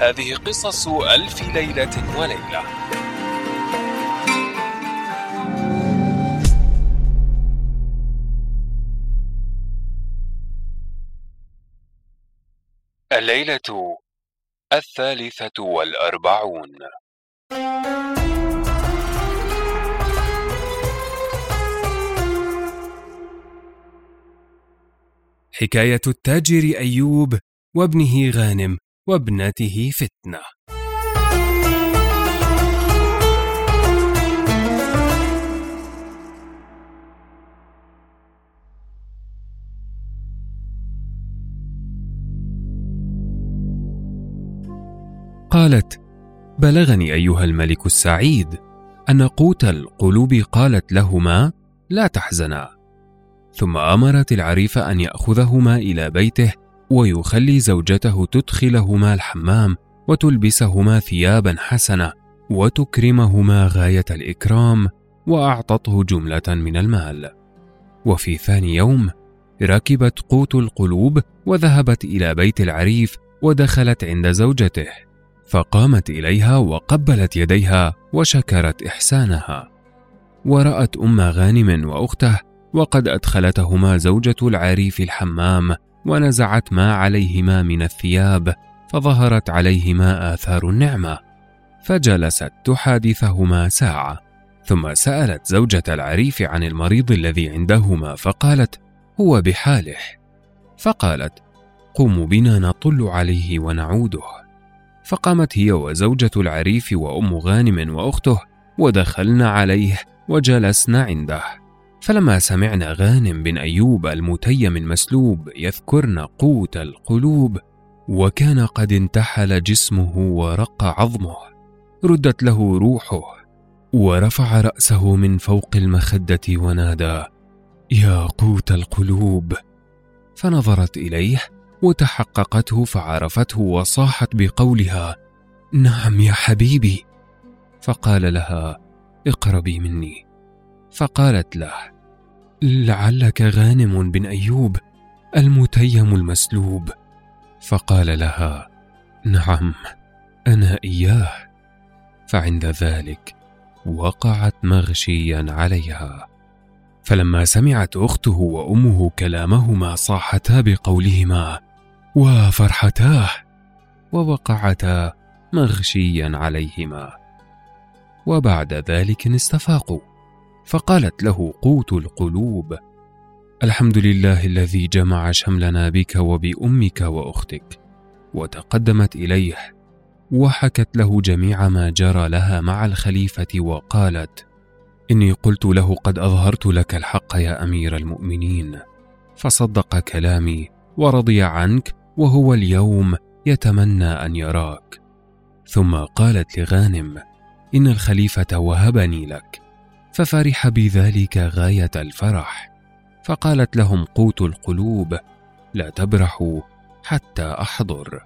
هذه قصص ألف ليلة وليلة. الليلة الثالثة والأربعون. حكاية التاجر أيوب وابنه غانم. وابنته فتنة. قالت بلغني أيها الملك السعيد أن قوت القلوب قالت لهما لا تحزنا ثم أمرت العريف أن يأخذهما إلى بيته ويخلي زوجته تدخلهما الحمام وتلبسهما ثيابا حسنه وتكرمهما غاية الإكرام وأعطته جملة من المال. وفي ثاني يوم ركبت قوت القلوب وذهبت إلى بيت العريف ودخلت عند زوجته فقامت إليها وقبلت يديها وشكرت إحسانها. ورأت أم غانم وأخته وقد أدخلتهما زوجة العريف الحمام ونزعت ما عليهما من الثياب فظهرت عليهما آثار النعمة. فجلست تحادثهما ساعة ثم سألت زوجة العريف عن المريض الذي عندهما فقالت هو بحاله. فقالت قوموا بنا نطل عليه ونعوده. فقامت هي وزوجة العريف وأم غانم وأخته ودخلن عليه وجلسن عنده. فلما سمعنا غانم بن أيوب المتيم المسلوب يذكرن قوت القلوب وكان قد انتحل جسمه ورق عظمه ردت له روحه ورفع رأسه من فوق المخدة ونادى يا قوت القلوب! فنظرت إليه وتحققته فعرفته وصاحت بقولها نعم يا حبيبي. فقال لها اقربي مني. فقالت له لعلك غانم بن أيوب المتيم المسلوب. فقال لها نعم أنا إياه. فعند ذلك وقعت مغشيا عليها. فلما سمعت أخته وأمه كلامهما صاحتا بقولهما وفرحتاه ووقعتا مغشيا عليهما. وبعد ذلك استفاقوا. فقالت له قوت القلوب الحمد لله الذي جمع شملنا بك وبأمك وأختك وتقدمت إليه وحكت له جميع ما جرى لها مع الخليفة وقالت إني قلت له قد أظهرت لك الحق يا أمير المؤمنين فصدق كلامي ورضي عنك وهو اليوم يتمنى أن يراك. ثم قالت لغانم إن الخليفة وهبني لك. ففرح بذلك غاية الفرح. فقالت لهم قوت القلوب لا تبرحوا حتى أحضر.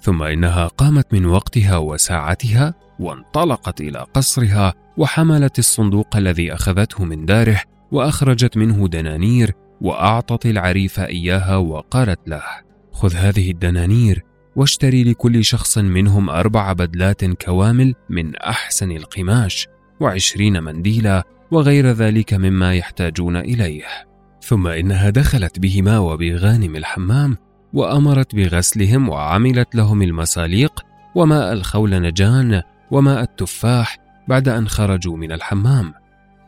ثم إنها قامت من وقتها وساعتها وانطلقت إلى قصرها وحملت الصندوق الذي أخذته من داره وأخرجت منه دنانير وأعطت العريف إياها وقالت له خذ هذه الدنانير واشتري لكل شخص منهم أربع بدلات كوامل من أحسن القماش وعشرين منديلا وغير ذلك مما يحتاجون إليه. ثم إنها دخلت بهما وبغانم الحمام وأمرت بغسلهم وعملت لهم المساليق وماء الخولنجان وماء التفاح بعد أن خرجوا من الحمام.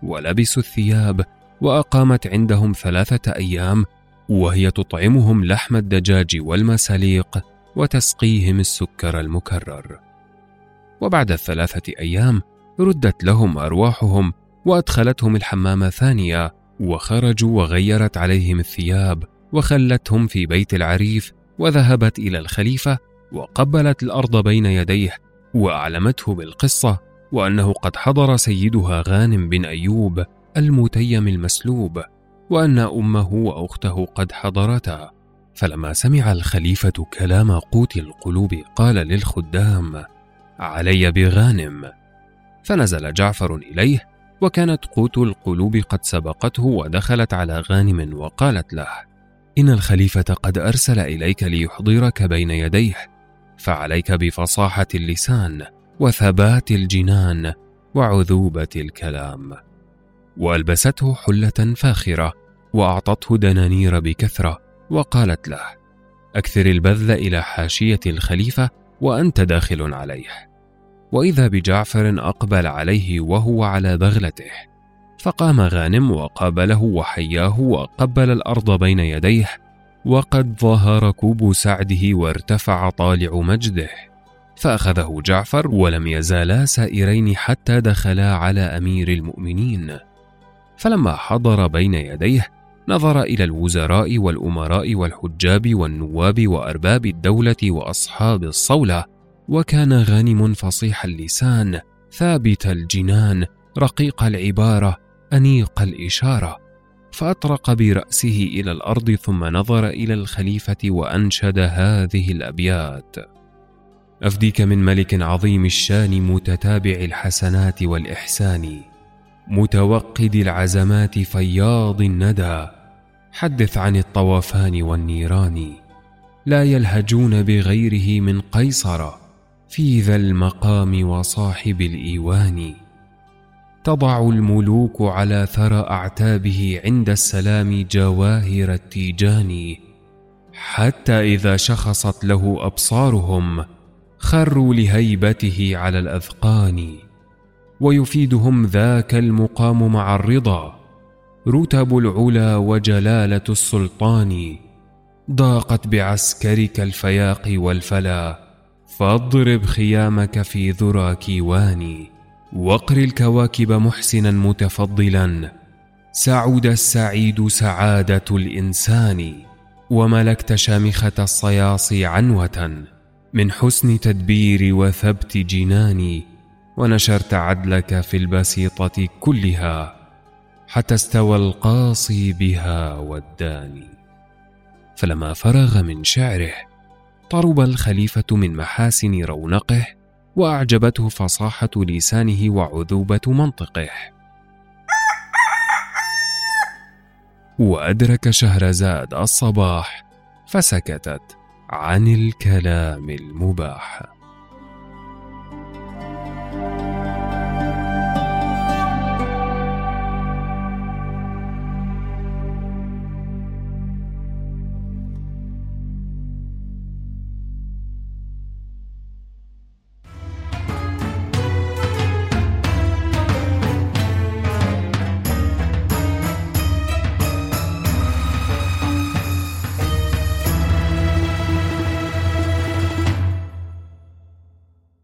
ولبسوا الثياب وأقامت عندهم ثلاثة أيام وهي تطعمهم لحم الدجاج والمساليق وتسقيهم السكر المكرر. وبعد الثلاثة أيام ردت لهم أرواحهم وأدخلتهم الحمام ثانية وخرجوا وغيرت عليهم الثياب وخلتهم في بيت العريف وذهبت إلى الخليفة وقبلت الأرض بين يديه وأعلمته بالقصة وأنه قد حضر سيدها غانم بن أيوب المتيم المسلوب وأن أمه وأخته قد حضرتا. فلما سمع الخليفة كلام قوت القلوب قال للخدام علي بغانم. فنزل جعفر إليه وكانت قوت القلوب قد سبقته ودخلت على غانم وقالت له إن الخليفة قد أرسل إليك ليحضرك بين يديه فعليك بفصاحة اللسان وثبات الجنان وعذوبة الكلام وألبسته حلة فاخرة وأعطته دنانير بكثرة وقالت له أكثر البذل إلى حاشية الخليفة وأنت داخل عليه وإذا بجعفر أقبل عليه وهو على بغلته. فقام غانم وقابله وحياه وقبل الأرض بين يديه وقد ظهر كوب سعده وارتفع طالع مجده. فأخذه جعفر ولم يزالا سائرين حتى دخلا على أمير المؤمنين. فلما حضر بين يديه نظر إلى الوزراء والأمراء والحجاب والنواب وأرباب الدولة وأصحاب الصولة وكان غانم فصيح اللسان ثابت الجنان رقيق العبارة أنيق الإشارة. فأطرق برأسه إلى الأرض ثم نظر إلى الخليفة وأنشد هذه الأبيات. أفديك من ملك عظيم الشان متتابع الحسنات والإحسان متوقد العزمات فياض الندى. حدث عن الطوفان والنيران لا يلهجون بغيره من قيصر. في ذا المقام وصاحب الإيوان. تضع الملوك على ثرى أعتابه عند السلام جواهر التيجان. حتى إذا شخصت له أبصارهم خروا لهيبته على الأذقان. ويفيدهم ذاك المقام مع الرضا. رتب العلا وجلالة السلطان. ضاقت بعسكرك الفياق والفلا. فاضرب خيامك في ذرى كيوان واقر الكواكب محسنا متفضلا. سعد السعيد سعادة الإنسان وملكت شامخة الصياصي عنوة. من حسن تدبير وثبت جنان ونشرت عدلك في البسيطة كلها حتى استوى القاصي بها والداني. فلما فرغ من شعره طرب الخليفة من محاسن رونقه وأعجبته فصاحة لسانه وعذوبة منطقه. وأدرك شهرزاد الصباح فسكتت عن الكلام المباح.